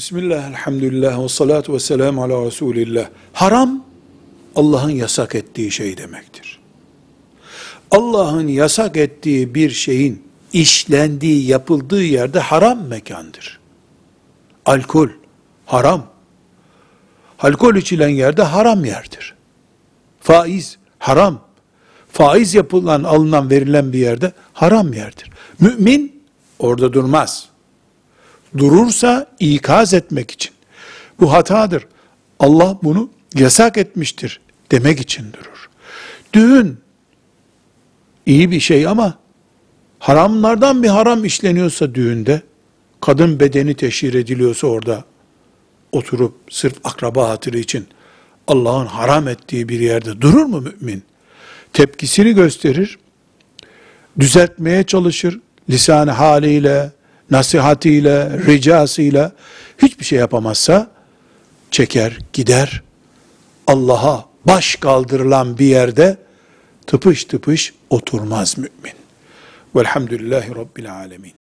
Bismillah, elhamdülillah, ve salatu ve selamu ala Resulillah. Haram, Allah'ın yasak ettiği şey demektir. Allah'ın yasak ettiği bir şeyin işlendiği, yapıldığı yerde haram mekandır. Alkol, haram. Alkol içilen yerde haram yerdir. Faiz, haram. Faiz yapılan, alınan, verilen bir yerde haram yerdir. Mümin orada durmaz durursa ikaz etmek için. Bu hatadır. Allah bunu yasak etmiştir demek için durur. Düğün iyi bir şey ama haramlardan bir haram işleniyorsa düğünde, kadın bedeni teşhir ediliyorsa orada oturup sırf akraba hatırı için Allah'ın haram ettiği bir yerde durur mu mümin? Tepkisini gösterir, düzeltmeye çalışır, lisan haliyle, nasihatiyle, ricasıyla hiçbir şey yapamazsa çeker, gider. Allah'a baş kaldırılan bir yerde tıpış tıpış oturmaz mümin. Velhamdülillahi Rabbil Alemin.